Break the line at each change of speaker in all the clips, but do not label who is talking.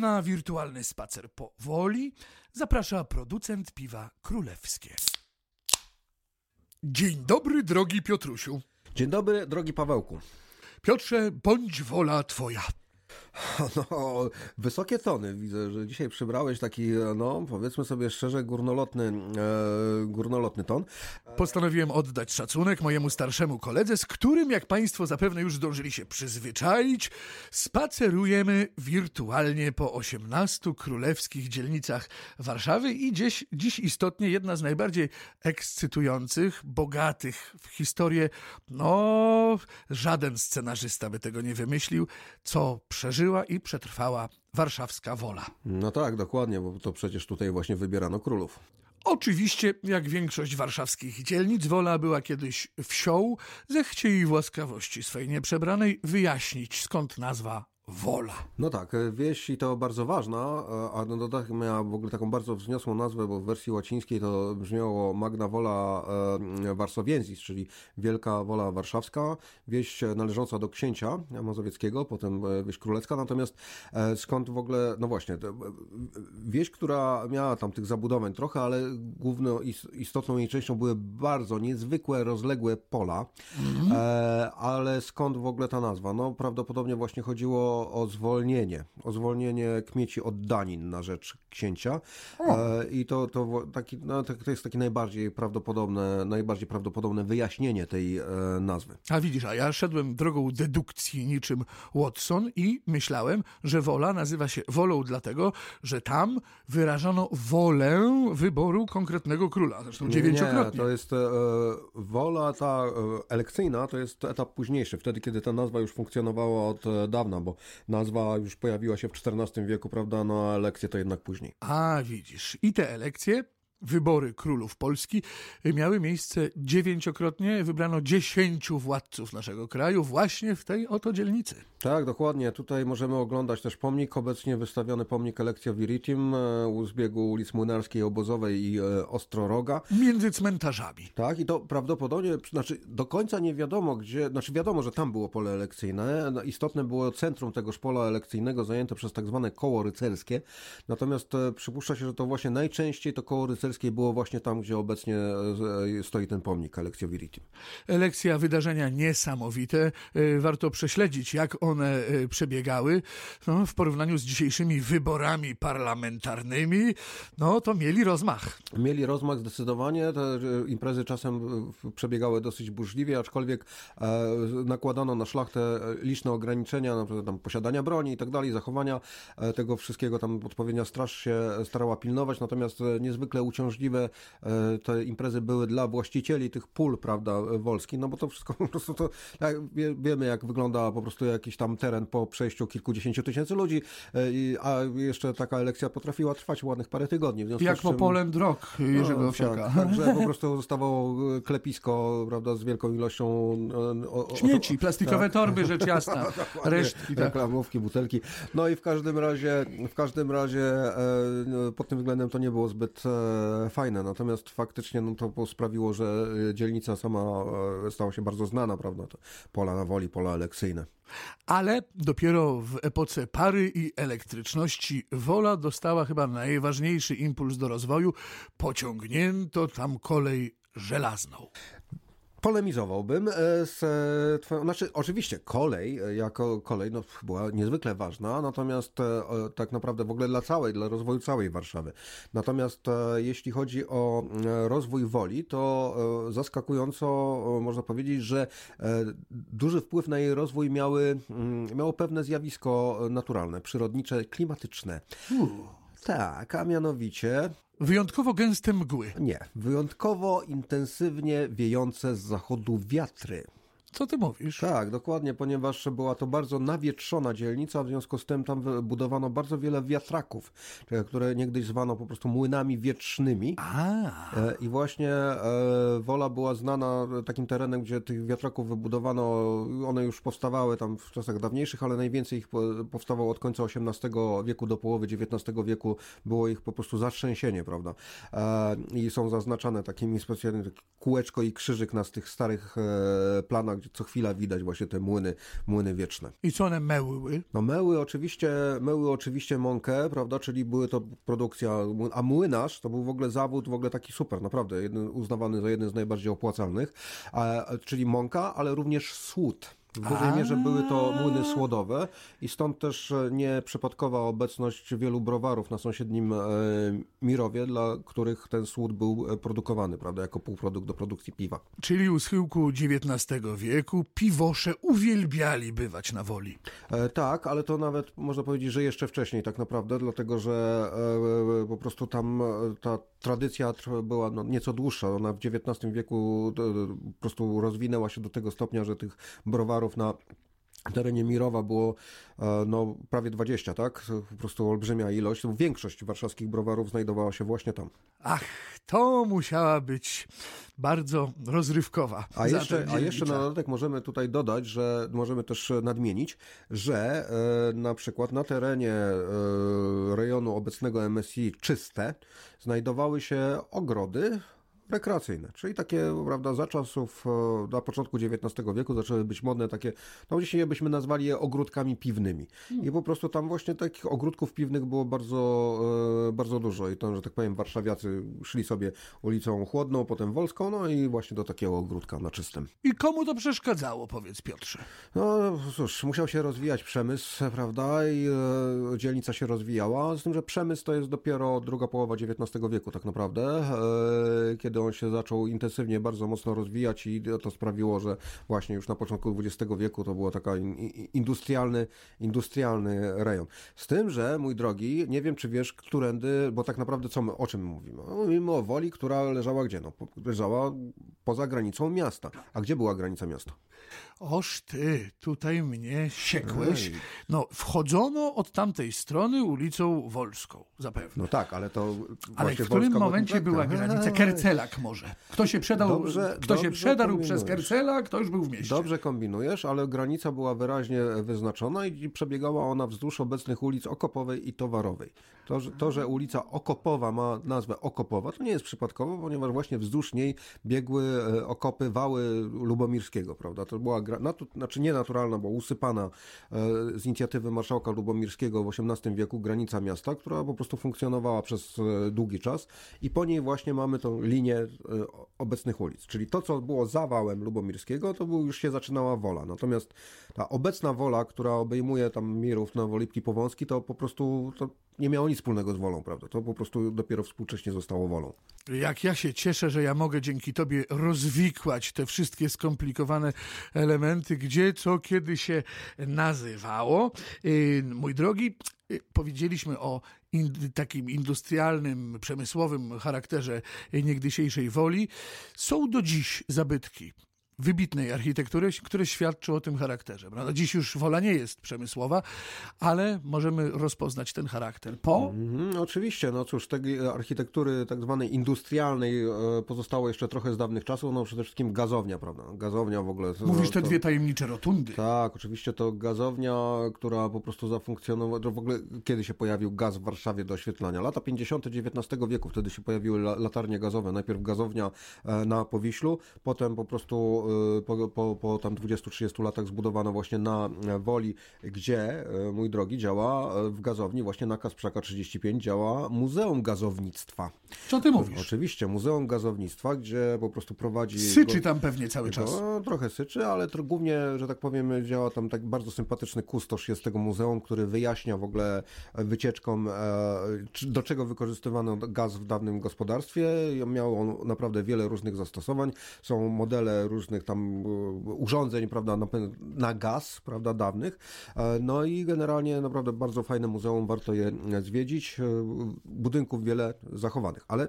Na wirtualny spacer po Woli zaprasza producent piwa królewskie. Dzień dobry, drogi Piotrusiu.
Dzień dobry, drogi Pawełku.
Piotrze, bądź wola twoja.
No, wysokie tony. Widzę, że dzisiaj przybrałeś taki, no, powiedzmy sobie szczerze, górnolotny, e, górnolotny ton.
Postanowiłem oddać szacunek mojemu starszemu koledze, z którym, jak Państwo zapewne już zdążyli się przyzwyczaić, spacerujemy wirtualnie po 18 królewskich dzielnicach Warszawy i dziś, dziś istotnie jedna z najbardziej ekscytujących, bogatych w historię. No, żaden scenarzysta by tego nie wymyślił, co przeżyła i przetrwała warszawska wola.
No tak, dokładnie, bo to przecież tutaj właśnie wybierano królów.
Oczywiście, jak większość warszawskich dzielnic, Wola była kiedyś wsią, zechciej jej łaskawości swej nieprzebranej wyjaśnić, skąd nazwa Wola.
No tak, e, wieś i to bardzo ważna, e, a na dodatek miała w ogóle taką bardzo wzniosłą nazwę, bo w wersji łacińskiej to brzmiało Magna Wola e, Warsowiensis, czyli Wielka Wola Warszawska, wieś należąca do księcia mazowieckiego, potem wieś królewska, natomiast skąd w ogóle, no właśnie, wieś, która miała tam tych zabudowań trochę, ale główną, istotną jej częścią były bardzo niezwykłe, rozległe pola, -hmm. ale skąd w ogóle ta nazwa? No prawdopodobnie właśnie chodziło o, zwolnienie, o zwolnienie kmieci od danin na rzecz księcia. E, I to, to, taki, no, to jest takie najbardziej prawdopodobne, najbardziej prawdopodobne wyjaśnienie tej e, nazwy.
A widzisz, a ja szedłem drogą dedukcji niczym Watson i myślałem, że wola nazywa się wolą dlatego, że tam wyrażano wolę wyboru konkretnego króla. Zresztą dziewięciokrotnie.
Nie, to jest e, wola ta e, elekcyjna, to jest etap późniejszy, wtedy kiedy ta nazwa już funkcjonowała od e, dawna, bo nazwa już pojawiła się w XIV wieku, prawda, no a elekcje to jednak później.
A widzisz, i te elekcje wybory królów Polski miały miejsce dziewięciokrotnie. Wybrano dziesięciu władców naszego kraju właśnie w tej oto dzielnicy.
Tak, dokładnie. Tutaj możemy oglądać też pomnik, obecnie wystawiony pomnik Elekcja Viritim e, u zbiegu ulic Młynarskiej, Obozowej i e, Ostroroga.
Między cmentarzami.
Tak, i to prawdopodobnie, znaczy do końca nie wiadomo gdzie, znaczy wiadomo, że tam było pole elekcyjne. No, istotne było centrum tegoż pola elekcyjnego zajęte przez tak zwane koło rycerskie. Natomiast e, przypuszcza się, że to właśnie najczęściej to koło rycerskie było właśnie tam, gdzie obecnie e, stoi ten pomnik Elekcja Viritim.
Elekcja, wydarzenia niesamowite. E, warto prześledzić, jak one e, przebiegały. No, w porównaniu z dzisiejszymi wyborami parlamentarnymi, no to mieli rozmach.
Mieli rozmach zdecydowanie. Te imprezy czasem przebiegały dosyć burzliwie, aczkolwiek nakładano na szlachtę liczne ograniczenia, na przykład tam posiadania broni i tak dalej, zachowania tego wszystkiego. Tam odpowiednia straż się starała pilnować, natomiast niezwykle uciążliwe e, te imprezy były dla właścicieli tych pól, prawda, wolskich, no bo to wszystko po prostu to, jak wiemy jak wygląda po prostu jakiś tam teren po przejściu kilkudziesięciu tysięcy ludzi, e, a jeszcze taka elekcja potrafiła trwać ładnych parę tygodni.
Jak po Poland Rock Jerzego no,
Owsiaka. Tak, także po prostu zostawało klepisko, prawda, z wielką ilością
o, o, śmieci, plastikowe tak. torby, rzecz jasna, resztki,
tak. reklamówki, butelki. No i w każdym razie, w każdym razie e, no, pod tym względem to nie było zbyt fajne, natomiast faktycznie no, to sprawiło, że e, dzielnica sama e, stała się bardzo znana, prawda, to pola na woli, pola elekcyjne.
Ale dopiero w epoce pary i elektryczności Wola dostała chyba najważniejszy impuls do rozwoju. Pociągnięto tam kolej żelazną
polemizowałbym e, z e, twoją, znaczy oczywiście kolej e, jako kolej no, była niezwykle ważna, natomiast tak naprawdę w ogóle dla całej, dla rozwoju całej Warszawy. Natomiast jeśli chodzi o rozwój woli, to zaskakująco można powiedzieć, że duży wpływ na jej rozwój miały, mm, miało pewne zjawisko naturalne, przyrodnicze, klimatyczne. Uh. Tak, a mianowicie
Wyjątkowo gęste mgły.
Nie, wyjątkowo intensywnie wiejące z zachodu wiatry.
Co ty mówisz?
Tak, dokładnie, ponieważ była to bardzo nawietrzona dzielnica, w związku z tym tam budowano bardzo wiele wiatraków, które niegdyś zwano po prostu młynami wietrznymi. A. E, I właśnie e, Wola była znana takim terenem, gdzie tych wiatraków wybudowano, one już powstawały tam w czasach dawniejszych, ale najwięcej ich powstawało od końca XVIII wieku do połowy XIX wieku. Było ich po prostu zatrzęsienie, prawda? E, I są zaznaczane takimi specjalnymi kółeczko i krzyżyk na tych starych planach, co chwila widać właśnie te młyny, młyny wieczne.
I co one mełyły?
No meły oczywiście, meły oczywiście mąkę, prawda, czyli były to produkcja, a młynarz to był w ogóle zawód w ogóle taki super, naprawdę, jeden, uznawany za jeden z najbardziej opłacalnych, a, czyli mąka, ale również słód. W dużej mierze były to młyny słodowe i stąd też e, nieprzypadkowa obecność wielu browarów na sąsiednim e, Mirowie, dla których ten słód był e, produkowany, prawda, jako półprodukt do produkcji piwa.
Czyli u schyłku XIX wieku piwosze uwielbiali bywać na woli.
Tak, ale to nawet można powiedzieć, że jeszcze wcześniej tak naprawdę, dlatego że po prostu tam ta tradycja była no, nieco dłuższa. Ona w XIX wieku po prostu rozwinęła się do tego stopnia, że tych browarów na terenie Mirowa było e, no, prawie 20, tak? Po prostu olbrzymia ilość. Większość warszawskich browarów znajdowała się właśnie tam.
Ach, to musiała być bardzo rozrywkowa.
A jeszcze, a jeszcze na dodatek możemy tutaj dodać, że możemy też nadmienić, że e, na przykład na terenie e, rejonu obecnego MSI Czyste znajdowały się ogrody rekreacyjne, czyli takie, prawda, za czasów, e, na początku XIX wieku zaczęły być modne takie, no dzisiaj byśmy nazwali je ogródkami piwnymi. I po prostu tam właśnie takich ogródków piwnych było bardzo, e, bardzo dużo i to, że tak powiem, warszawiacy szli sobie ulicą Chłodną, potem Wolską, no i właśnie do takiego ogródka na czystym.
I komu to przeszkadzało, powiedz Piotrze?
No cóż, musiał się rozwijać przemysł, prawda, i e, dzielnica się rozwijała, z tym, że przemysł to jest dopiero druga połowa XIX wieku tak naprawdę, e, kiedy kiedy on się zaczął intensywnie, bardzo mocno rozwijać i to sprawiło, że właśnie już na początku XX wieku to było taka industrialny, industrialny rejon. Z tym, że mój drogi, nie wiem czy wiesz, którędy, bo tak naprawdę co my, o czym mówimy? No, mówimy o Woli, która leżała gdzie? No, leżała poza granicą miasta. A gdzie była granica miasta?
Oż ty, tutaj mnie siekłeś. No, wchodzono od tamtej strony ulicą Wolską, zapewne.
No tak, ale to
Ale w którym momencie była granica Kercelak może? Kto się przedał, dobrze, kto dobrze się przedarł przez Kercelak, to już był w mieście.
Dobrze kombinujesz, ale granica była wyraźnie wyznaczona i przebiegała ona wzdłuż obecnych ulic Okopowej i Towarowej. To, że, to, że ulica Okopowa ma nazwę Okopowa, to nie jest przypadkowo, ponieważ właśnie wzdłuż niej biegły e, okopy wały Lubomirskiego, prawda? To była natu, znaczy nie naturalna, bo usypana e, z inicjatywy marszałka Lubomirskiego w XVIII wieku granica miasta, która po prostu funkcjonowała przez e, długi czas i po niej właśnie mamy tą linię e, obecnych ulic. Czyli to, co było zawałem Lubomirskiego, to był, już się zaczynała wola. Natomiast ta obecna wola, która obejmuje tam Mirów, Nowolipki, Powązki, to po prostu to nie miało nic wspólnego z wolą, prawda? To po prostu dopiero współcześnie zostało wolą.
Jak ja się cieszę, że ja mogę dzięki tobie rozwikłać te wszystkie skomplikowane elementy, gdzie co kiedy się nazywało. Y, mój drogi, powiedzieliśmy o in, takim industrialnym, przemysłowym charakterze niegdysiejszej woli. Są do dziś zabytki wybitnej architektury, które świadczy o tym charakterze. Prawda? Dziś już wola nie jest przemysłowa, ale możemy rozpoznać ten charakter. Po?
Mm, oczywiście, no cóż, tej architektury tak zwanej industrialnej e, pozostało jeszcze trochę z dawnych czasów, no przede wszystkim gazownia, prawda? Gazownia w ogóle.
Mówisz te to, dwie tajemnicze rotundy.
Tak, oczywiście to gazownia, która po prostu zafunkcjonowała, w ogóle kiedy się pojawił gaz w Warszawie do oświetlania? Lata 50. XIX wieku, wtedy się pojawiły latarnie gazowe. Najpierw gazownia e, na Powiślu, potem po prostu po, po, po tam 20-30 latach zbudowano właśnie na Woli, gdzie, y, mój drogi, działa y, w gazowni, właśnie na Kasprzaka 35 działa Muzeum Gazownictwa.
Co ty mówisz?
Oczywiście, Muzeum Gazownictwa, gdzie po prostu prowadzi...
Syczy tam pewnie cały czas.
No, trochę syczy, ale to głównie, że tak powiem, działa tam tak bardzo sympatyczny kustosz jest tego muzeum, który wyjaśnia w ogóle wycieczkom, e, do czego wykorzystywano gaz w dawnym gospodarstwie. Miał on naprawdę wiele różnych zastosowań. Są modele różnych tam e, urządzeń, prawda, na, na gaz, prawda, dawnych. E, no i generalnie naprawdę bardzo fajne muzeum, warto je zwiedzić. Budynków wiele zachowanych, ale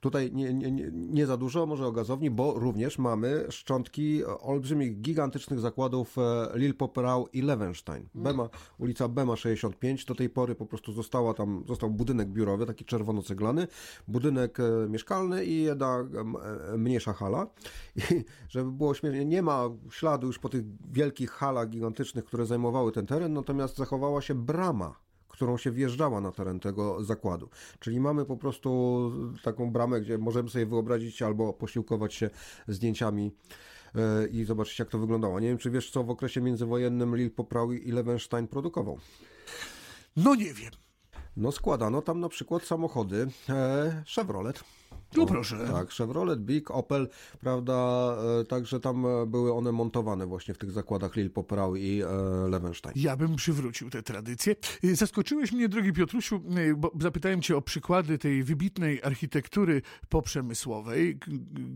Tutaj nie, nie, nie, za dużo, może o gazowni, bo również mamy szczątki olbrzymich, gigantycznych zakładów e, Lil Poperau i Levenstein. Mm. Bema, ulica Bema 65, do tej pory po prostu została tam, został budynek biurowy, taki czerwono-ceglany, budynek e, mieszkalny i jedna e, mniejsza hala. I żeby było śmiesznie, nie ma śladu już po tych wielkich halach gigantycznych, które zajmowały ten teren, natomiast zachowała się brama którą się wjeżdżała na teren tego zakładu. Czyli mamy po prostu taką bramę, gdzie możemy sobie wyobrazić albo posiłkować się zdjęciami i zobaczyć, jak to wyglądało. Nie wiem, czy wiesz, co w okresie międzywojennym Lil Poprał i Levenstein produkował.
No nie wiem.
No składano tam na przykład samochody e, Chevrolet.
No proszę.
Tak, Chevrolet, Big, Opel, prawda, e, także tam e, były one montowane właśnie w tych zakładach Lil Poprał i e, Levenstein.
Ja bym przywrócił tę tradycję. Zaskoczyłeś mnie, drogi Piotrusiu, bo zapytałem cię o przykłady tej wybitnej architektury poprzemysłowej,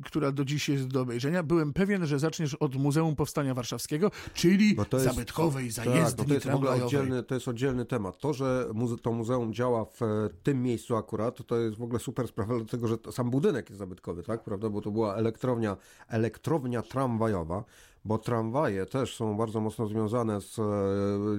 która do dziś jest do obejrzenia. Byłem pewien, że zaczniesz od Muzeum Powstania Warszawskiego, czyli
to jest-
zabytkowej
tak,
zajezdni
bo to jest w ogóle
tramwajowej.
oddzielny, to jest oddzielny temat. To, że muze to muzeum działa w tym miejscu akurat, to jest w ogóle super sprawa, dlatego że sam budynek jest zabytkowy, tak, prawda, bo to była elektrownia, elektrownia tramwajowa, bo tramwaje też są bardzo mocno związane z e,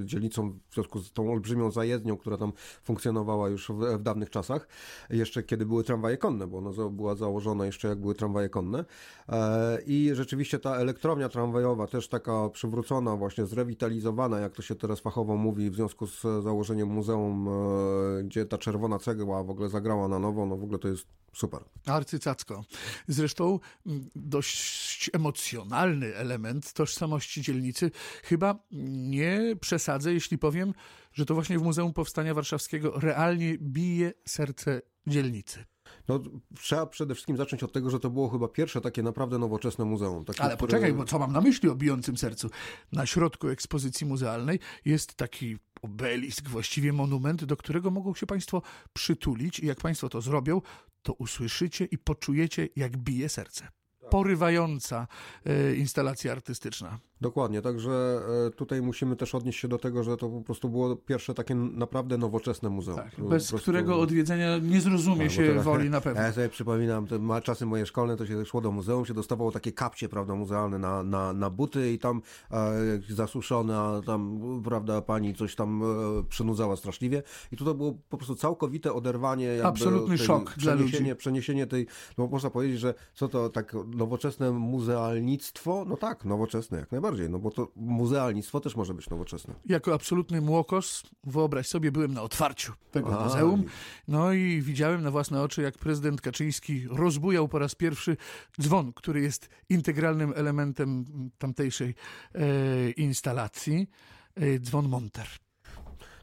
dzielnicą, w związku z tą olbrzymią zajezdnią, która tam funkcjonowała już w, w dawnych czasach, jeszcze kiedy były tramwaje konne, bo ona była założona jeszcze jak były tramwaje konne. E, I rzeczywiście ta elektrownia tramwajowa, też taka przywrócona, właśnie zrewitalizowana, jak to się teraz fachowo mówi, w związku z założeniem muzeum, e, gdzie ta czerwona cegła w ogóle zagrała na nowo, no w ogóle to jest super.
Arcycacko. Zresztą mm, dość emocjonalny element tożsamości dzielnicy. Chyba nie przesadzę, jeśli powiem, że to właśnie w Muzeum Powstania Warszawskiego realnie bije serce dzielnicy.
No, trzeba przede wszystkim zacząć od tego, że to było chyba pierwsze takie naprawdę nowoczesne muzeum. Takie,
Ale
które-
poczekaj, bo co mam na myśli o bijącym sercu? Na środku ekspozycji muzealnej jest taki obelisk, właściwie monument, do którego mogą się Państwo przytulić i jak Państwo to zrobią, to usłyszycie i poczujecie, jak bije serce. Porywająca e, instalacja artystyczna.
Dokładnie, także e, tutaj musimy też odnieść się do tego, że to po prostu było pierwsze takie naprawdę nowoczesne muzeum.
Tak, bez
prostu-
którego odwiedzenia nie zrozumie
Tak,
się
teraz-
woli na pewno.
Ja sobie przypominam, te czasy moje szkolne, to się szło do muzeum, się dostawało takie kapcie, prawda, muzealne na, na, na buty i tam e, zasuszone, a tam, prawda, pani coś tam e, przynudzała straszliwie. I tutaj było po prostu całkowite oderwanie. Jakby
Absolutny
tej,
szok dla
przeniesienie,
ludzi.
Przeniesienie tej, no można powiedzieć, że co to tak nowoczesne muzealnictwo? No tak, nowoczesne jak najbardziej, no bo to muzealnictwo też może być nowoczesne.
Jako absolutny młokos, wyobraź sobie, byłem na otwarciu tego
A,
muzeum. No i widziałem na własne oczy, jak prezydent Kaczyński rozbujał po raz pierwszy dzwon, który jest integralnym elementem tamtejszej e, instalacji. E, dzwon Monter.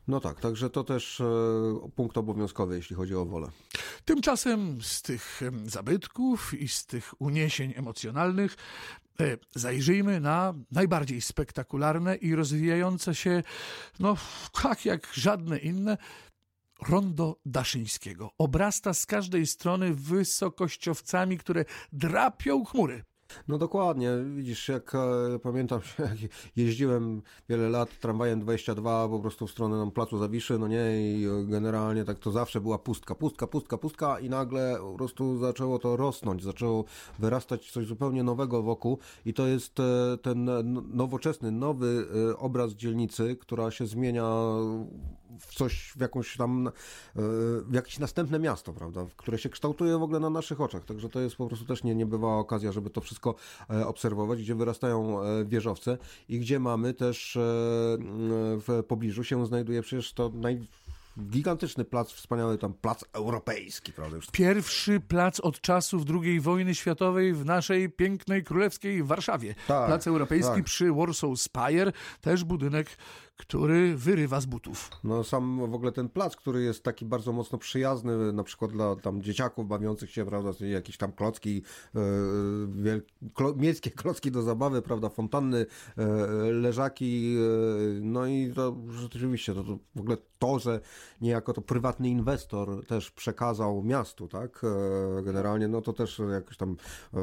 No tak, także to też e, punkt obowiązkowy, jeśli chodzi o wolę.
Tymczasem z tych zabytków i z tych uniesień emocjonalnych zajrzyjmy na najbardziej spektakularne i rozwijające się, no tak jak żadne inne, rondo Daszyńskiego. Obrasta z każdej strony wysokościowcami, które drapią chmury.
No dokładnie, widzisz, jak e, pamiętam, jak jeździłem wiele lat tramwajem 22 po prostu w stronę tam Placu Zawiszy, no nie, i generalnie tak to zawsze była pustka, pustka, pustka, pustka i nagle po prostu zaczęło to rosnąć, zaczęło wyrastać coś zupełnie nowego wokół i to jest e, ten nowoczesny, nowy e, obraz dzielnicy, która się zmienia w coś, w jakąś tam, e, w jakieś następne miasto, prawda, które się kształtuje w ogóle na naszych oczach, także to jest po prostu też nie, niebywała okazja, żeby to wszystko e, obserwować, gdzie wyrastają e, wieżowce i gdzie mamy też w pobliżu się znajduje przecież to naj... Gigantyczny plac, wspaniały tam plac europejski, prawda? Już
Pierwszy plac od czasów II wojny światowej w naszej pięknej królewskiej Warszawie.
Tak,
plac europejski
tak.
przy Warsaw Spire, też budynek, który wyrywa z butów.
No sam w ogóle ten plac, który jest taki bardzo mocno przyjazny, na przykład dla tam dzieciaków bawiących się, prawda, jakieś tam klocki, e, wiel... klo... miejskie klocki do zabawy, prawda, fontanny, e, leżaki, e, no i to rzeczywiście, to, to w ogóle to, że niejako to prywatny inwestor też przekazał miastu, tak, e, generalnie, no to też jakoś tam e,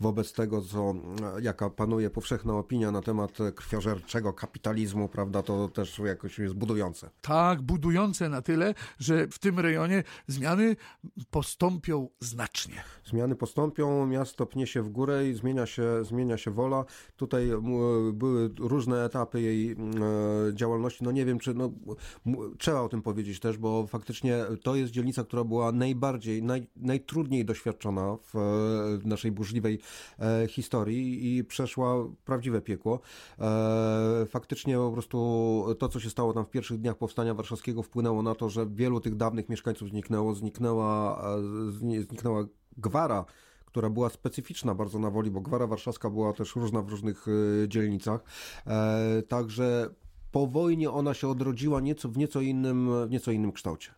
wobec tego, co, jaka panuje powszechna opinia na temat krwiożerczego kapitalizmu, prawda, to też jakoś jest budujące.
Tak, budujące na tyle, że w tym rejonie zmiany postąpią znacznie.
Zmiany postąpią, miasto pnie się w górę i zmienia się, zmienia się wola. Tutaj m, były różne etapy jej e, działalności. No nie wiem, czy no, trzeba o tym powiedzieć też, bo faktycznie to jest dzielnica, która była najbardziej, naj, najtrudniej doświadczona w e, naszej burzliwej e, historii i przeszła prawdziwe piekło. E, faktycznie po prostu to, co się stało tam w pierwszych dniach powstania warszawskiego wpłynęło na to, że wielu tych dawnych mieszkańców zniknęło, zniknęła, e, zni- zniknęła gwara, która była specyficzna bardzo na Woli, bo Gwara Warszawska była też różna w różnych e, dzielnicach. E, także po wojnie ona się odrodziła nieco, w nieco innym, w nieco innym kształcie.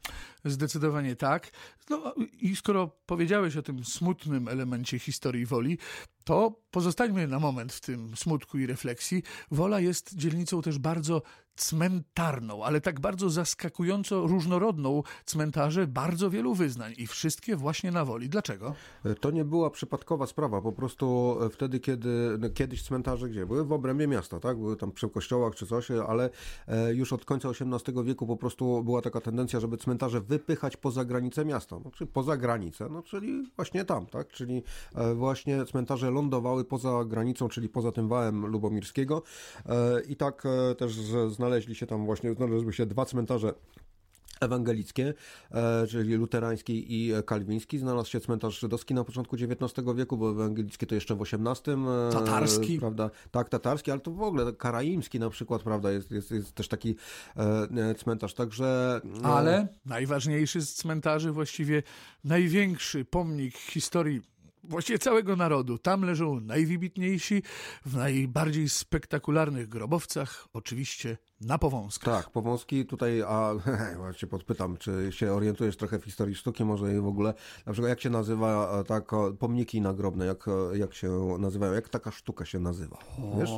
Zdecydowanie tak. No i skoro powiedziałeś o tym smutnym elemencie historii Woli, to pozostańmy na moment w tym smutku i refleksji. Wola jest dzielnicą też bardzo cmentarną, ale tak bardzo zaskakująco różnorodną cmentarze bardzo wielu wyznań i wszystkie właśnie na Woli. Dlaczego?
To nie była przypadkowa sprawa, po prostu wtedy, kiedy no, kiedyś cmentarze gdzie? Były w obrębie miasta, tak? Były tam przy kościołach czy coś, ale e, już od końca XVIII wieku po prostu była taka tendencja, żeby cmentarze wypychać poza granice miasta, no, czyli poza granicę, no, czyli właśnie tam, tak? Czyli e, właśnie cmentarze lądowały poza granicą, czyli poza tym wałem lubomirskiego e, i tak też znaleźli się tam właśnie, znalazły się dwa cmentarze ewangelickie, e, czyli luterański i kalwiński. Znalazł się cmentarz żydowski na początku XIX wieku, bo ewangelickie to jeszcze w XVIII.
E, tatarski.
Prawda? Tak, tatarski, ale to w ogóle karaimski na przykład, prawda, jest, jest, jest też taki e, cmentarz, także...
No... Ale najważniejszy z cmentarzy, właściwie największy pomnik historii właściwie całego narodu. Tam leżą najwybitniejsi w najbardziej spektakularnych grobowcach, oczywiście na Powązkach.
Tak, Powązki tutaj, a właśnie podpytam, czy się orientujesz trochę w historii sztuki, może i w ogóle, na przykład jak się nazywa e, tak pomniki nagrobne, jak, e, jak się nazywają, jak taka sztuka się nazywa, wiesz?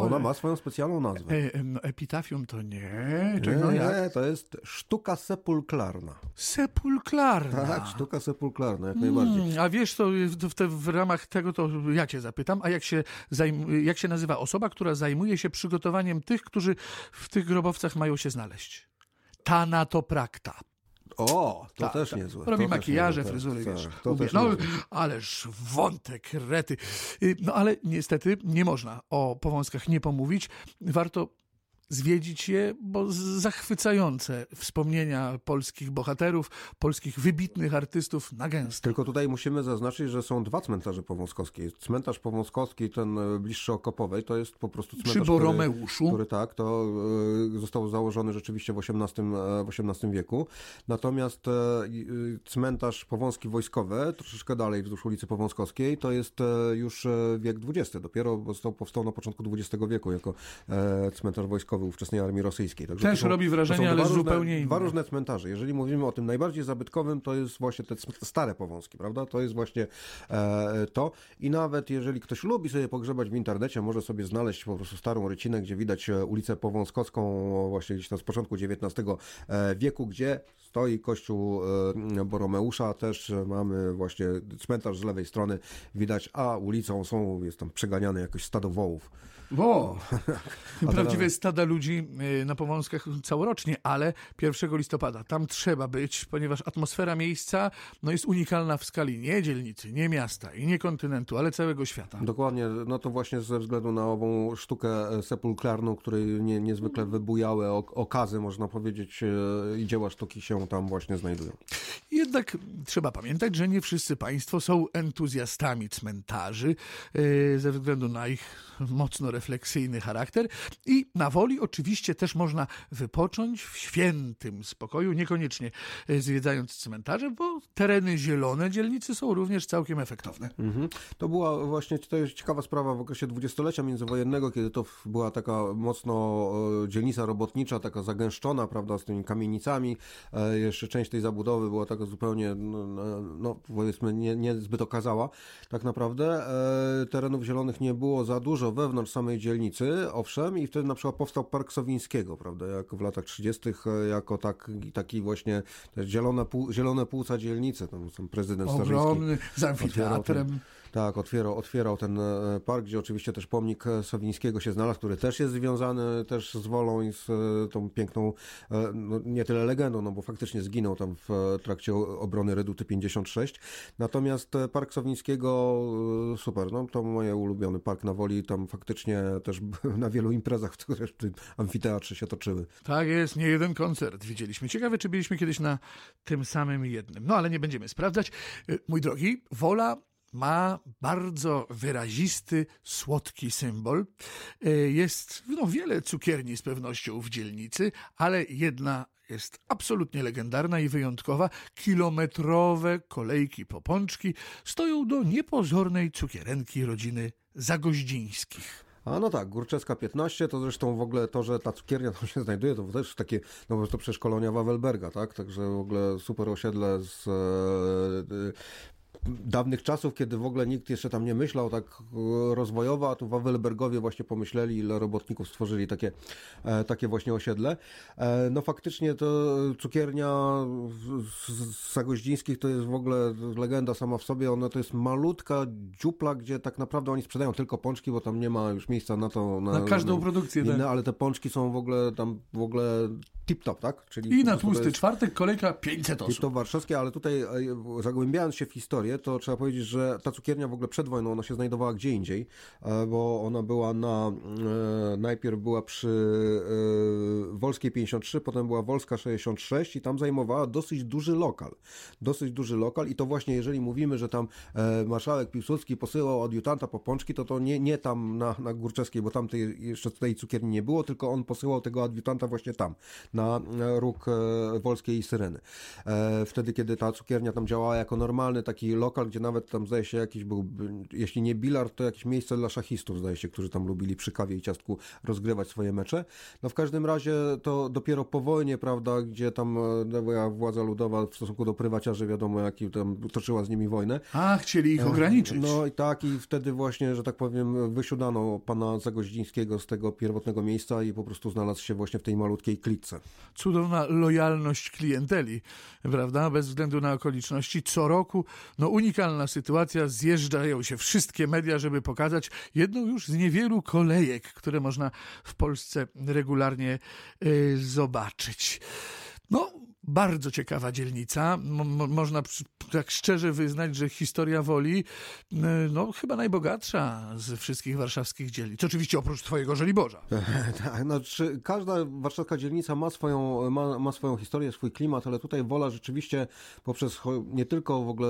Ona ma swoją specjalną nazwę.
E, no, epitafium to nie? Czy
nie,
no
nie, to jest sztuka sepulklarna.
Sepulklarna?
Tak, sztuka sepulklarna, jak najbardziej.
Hmm, a wiesz, to w, te, w ramach tego to ja cię zapytam, a jak się, zajm, jak się nazywa osoba, która zajmuje się przygotowaniem tych, którzy w tych grobowcach mają się znaleźć. Tanatoprakta.
O, to ta, też ta. niezłe.
Robi
to
makijaże, tak, fryzury, tak, wiesz. To też no, ależ wątek, rety. Y, no ale niestety nie można o powązkach nie pomówić. Warto zwiedzić je, bo zachwycające wspomnienia polskich bohaterów, polskich wybitnych artystów na gęsto.
Tylko tutaj musimy zaznaczyć, że są dwa cmentarze powązkowskie. Cmentarz powązkowski, ten e, bliższy Okopowej, to jest po prostu cmentarz,
Przy Boromeuszu.
Który, który tak, to e, został założony rzeczywiście w XVIII, e, w XVIII wieku. Natomiast cmentarz powązki wojskowy, troszeczkę dalej wzdłuż ulicy Powązkowskiej, to jest już wiek XX. Dopiero został, powstał na początku XX wieku jako cmentarz wojskowy wojskowy ówczesnej armii rosyjskiej.
Także Też są, robi wrażenie, ale różne, zupełnie inne.
Dwa różne cmentarze. Jeżeli mówimy o tym najbardziej zabytkowym, to jest właśnie te stare powązki, prawda? To jest właśnie e, to. I nawet jeżeli ktoś lubi sobie pogrzebać w internecie, może sobie znaleźć po prostu starą rycinę, gdzie widać e, ulicę Powązkowską właśnie gdzieś tam z początku XIX e, wieku, gdzie stoi kościół e, Boromeusza, też mamy właśnie cmentarz z lewej strony, widać, a ulicą są, jest tam przeganiane jakoś stado wołów.
Bo prawdziwe stada ludzi y, na Powązkach całorocznie, ale 1 listopada tam trzeba być, ponieważ atmosfera miejsca no, jest unikalna w skali nie dzielnicy, nie miasta i nie kontynentu, ale całego świata.
Dokładnie, no to właśnie ze względu na ową sztukę e, sepulklarną, której nie, niezwykle wybujałe okazy, można powiedzieć, e, i dzieła sztuki się tam właśnie znajdują.
Jednak trzeba pamiętać, że nie wszyscy państwo są entuzjastami cmentarzy e, ze względu na ich mocno refleksyjny charakter i na woli oczywiście też można wypocząć w świętym spokoju, niekoniecznie e, zwiedzając cmentarze, bo tereny zielone dzielnicy są również całkiem efektowne.
Mhm. To była właśnie to jest ciekawa sprawa w okresie dwudziestolecia międzywojennego, kiedy to była taka mocno e, dzielnica robotnicza, taka zagęszczona, prawda, z tymi kamienicami. E, jeszcze część tej zabudowy była taka zupełnie, no, no, no powiedzmy, nie, nie zbyt okazała. Tak naprawdę terenów zielonych nie było za dużo wewnątrz samej samej dzielnicy, owszem, i wtedy na przykład powstał Park Sowińskiego, prawda, jak w latach 30., e, jako tak, taki właśnie zielone, pół, zielone płuca dzielnicy, tam, tam prezydent
Ogromny, z amfiteatrem.
Tak, otwierał, otwierał ten e, park, gdzie oczywiście też pomnik e, Sowińskiego się znalazł, który też jest związany też z Wolą i z e, tą piękną, no nie tyle legendą, no bo faktycznie zginął tam w trakcie obrony Reduty 56. Natomiast Park Sowińskiego, super, no to mój ulubiony park na Woli, tam faktycznie też na wielu imprezach w tym amfiteatrze się toczyły.
Tak jest, nie jeden koncert widzieliśmy. Ciekawe, czy byliśmy kiedyś na tym samym jednym. No ale nie będziemy sprawdzać. Mój drogi, Wola ma bardzo wyrazisty, słodki symbol. E, jest no, wiele cukierni z pewnością w dzielnicy, ale jedna jest absolutnie legendarna i wyjątkowa. Kilometrowe kolejki po pączki stoją do niepozornej cukierenki rodziny Zagoździńskich.
A no tak, Górczewska 15, to zresztą w ogóle to, że ta cukiernia tam się znajduje, to też takie, no bo to przecież kolonia Wawelberga, tak? Także w ogóle super osiedle z e, dawnych czasów, kiedy w ogóle nikt jeszcze tam nie myślał tak e, rozwojowo, a tu Wawelbergowie właśnie pomyśleli, ile robotników stworzyli takie, e, takie właśnie osiedle. E, no faktycznie to cukiernia z Zagoździńskich to jest w ogóle legenda sama w sobie. Ona to jest malutka dziupla, gdzie tak naprawdę oni sprzedają tylko pączki, bo tam nie ma już miejsca na to.
Na, na każdą produkcję.
Inne, tak. Ale te pączki są w ogóle tam w ogóle tip-top, tak?
Czyli I na tłusty jest... czwartek kolejka 500 osób.
Tip-top warszawskie, ale tutaj zagłębiając się w historię, to trzeba powiedzieć, że ta cukiernia w ogóle przed wojną, ona się znajdowała gdzie indziej, e, bo ona była na, e, najpierw była przy e, Wolskiej 53, potem była Wolska 66 i tam zajmowała dosyć duży lokal. Dosyć duży lokal i to właśnie jeżeli mówimy, że tam marszałek Piłsudski posyłał adiutanta po pączki, to to nie, nie tam na, na Górczewskiej, bo tam tej, jeszcze tej cukierni nie było, tylko on posyłał tego adiutanta właśnie tam, na róg Wolskiej i Syreny. Wtedy, kiedy ta cukiernia tam działała jako normalny taki lokal, gdzie nawet tam zdaje się jakiś był, jeśli nie bilard, to jakieś miejsce dla szachistów, zdaje się, którzy tam lubili przy kawie i ciastku rozgrywać swoje mecze. No w każdym razie to dopiero po wojnie, prawda, gdzie tam no, władza ludowa w stosunku do prywaciarzy, wiadomo, jaki tam toczyła z nimi wojnę.
A, chcieli ich ograniczyć.
No i tak, i wtedy właśnie, że tak powiem, wysiudano pana Zagoździńskiego z tego pierwotnego miejsca i po prostu znalazł się właśnie w tej malutkiej klitce.
Cudowna lojalność klienteli, prawda, bez względu na okoliczności. Co roku, no unikalna sytuacja, zjeżdżają się wszystkie media, żeby pokazać jedną już z niewielu kolejek, które można w Polsce regularnie y, zobaczyć. No, bardzo ciekawa dzielnica. Mo można tak szczerze wyznać, że historia Woli, e, no chyba najbogatsza z wszystkich warszawskich dzielnic. Oczywiście oprócz twojego Żoliborza.
tak, no, każda warszawska dzielnica ma swoją, ma, ma swoją historię, swój klimat, ale tutaj Wola rzeczywiście poprzez nie tylko w ogóle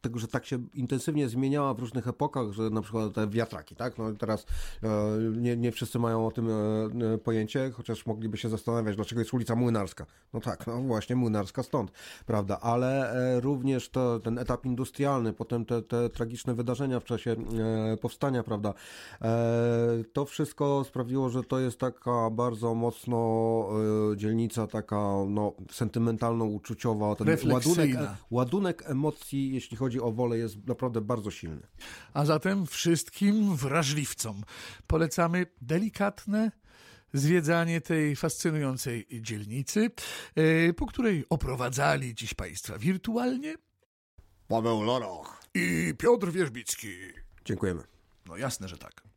tego, że tak się intensywnie zmieniała w różnych epokach, że na przykład te wiatraki, tak? No teraz e, nie, nie wszyscy mają o tym e, pojęcie, chociaż mogliby się zastanawiać, dlaczego jest ulica Młynarska. No tak, no właśnie właśnie młynarska stąd, prawda? Ale e, również to, ten etap industrialny, potem te, te tragiczne wydarzenia w czasie e, powstania, prawda? E, to wszystko sprawiło, że to jest taka bardzo mocno dzielnica taka no, sentymentalno-uczuciowa.
Ten ładunek,
ładunek emocji, jeśli chodzi o wolę, jest naprawdę bardzo silny.
A zatem wszystkim wrażliwcom polecamy delikatne, zwiedzanie tej fascynującej dzielnicy, e, po której oprowadzali dziś Państwa wirtualnie
Paweł Loroch
i Piotr Wierzbicki.
Dziękujemy.
No jasne, że tak.